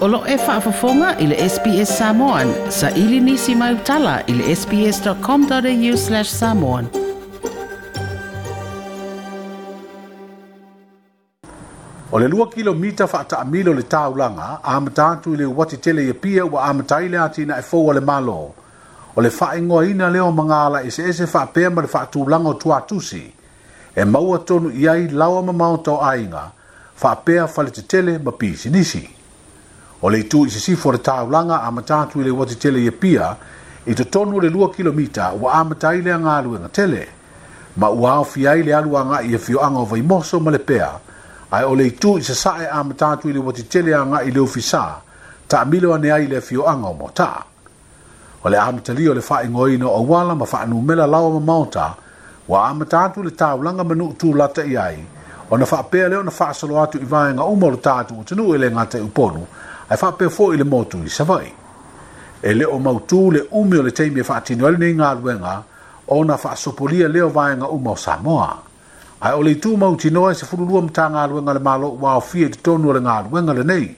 Olo e whaafafonga i le SPS Samoan. Sa ili nisi mai utala i le sps.com.au slash samoan. O le lua kilo mita whaata a milo le tau langa, a amatātu i le wati tele i e pia wa amatai le ati na e fau le malo. O le wha ingoa ina leo mangala i e se ese wha pēma le wha tū langa o tuatusi. E maua tonu i ai lawa ma mauta o ainga, wha pēa whale te tele ma pisi nisi. nisi o le itu i se sifo le tāulanga a matātu i le wati tele i pia i te tonu le lua kilomita ua amata i le anga alu tele ma ua au fiai le alu anga i a e fio anga o vai moso ma le pea ai o le itu i se sae a matātu i le wati tele anga i le ufisa ta amilo ane ai le fio anga o mota o le amitali o le fa ingoi no awala ma fa anumela lawa ma maota ua amata atu le tāulanga manu utu lata i ai ona fa pe le ona fa so lo atu ivai nga umo lo tatu o tunu ele nga te uponu ai fa pe fo ile motu i savai ele o mautu le umi o le teimi e fa tinu ele nga luenga ona fa so polia le o vai nga umo samoa ai ole tu mauti no se fulu lua ta nga luenga le malo wa fi e tonu le nga luenga le nei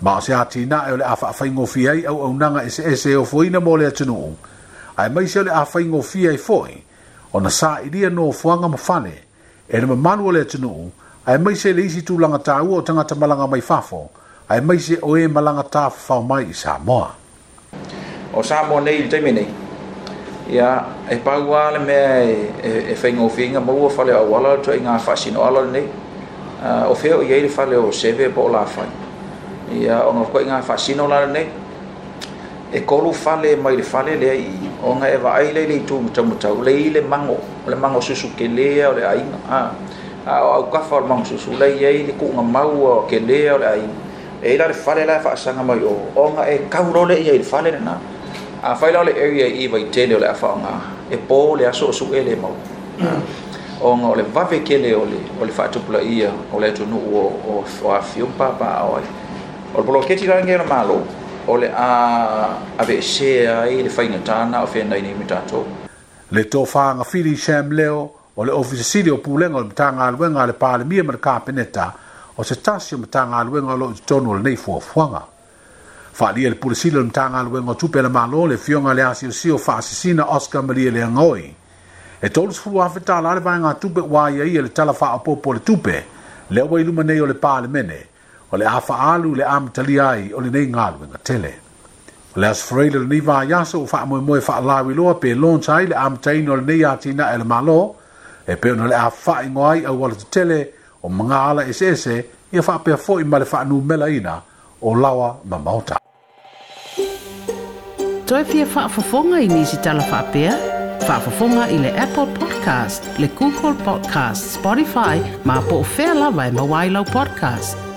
ma se ati na ele afa fa ngo fi ai au au nga ese ese o fo ina mole atu no ai mai se le afa ngo fi ai fo ona sa idea no fuanga mafane e le mamalu o le atunuu ae mai se le isi tulaga tāua o tangata malaga mai fafo ae mai se o ē e malaga tafafao mai i samoa o samoa nei i le taimi nei ia e pauā le mea e faigofiga maua faleauala le toaiga faasinoala lenei o fea o iai le fale o seve po o lafai ia ona koʻaiga faasino la lenei e kolu fale mai le fale i o nga e vai le le tu mta mta le le mango le mango susu ke le o le ai a a o ka for mango susu le ye le ku nga mau o ke le o le ai e la le fale la fa sanga mai o o nga e ka ro le ye le fale na a fai la le area i vai te le la fa nga e po le aso su e le mau o nga o le vave ke le o le o le fa tupla ia o le tu no o o fa fiu pa pa o o bloketi rangi na malo ole a a aveesea ai le tana o fenai nei me tatou le tofagafili sam leo o le ofisesili o pulega o le matagaluega a le palemia ma le kapeneta o se tasi o matagaluega o lo tonol o fo fuanga. fa le pulesili o le matagaluega o tupe le malo le fioga le asiosio faasesina oscar oska lia le agoi e tolusfulu afetala le vaega tupe ua ia le tala faaopoopo o le tupe le o i nei o le palemene o le afaalu le amatali ai o lenei galuega tele o le asofaraile lenei vaiaso ua faamoemoe faalauiloa pe launch ai le amataina o lenei atinaʻi e le malo e pe ona le a faaʻigo ai aua le tetele o magaala eseese ia faapea foʻi ma le faanumelaina o lawa ma maota toe fia faafofoga i nisi talafaapea faafofoga i le apple podcast le google podcast spotify ma po o fea lava e mauailau podcast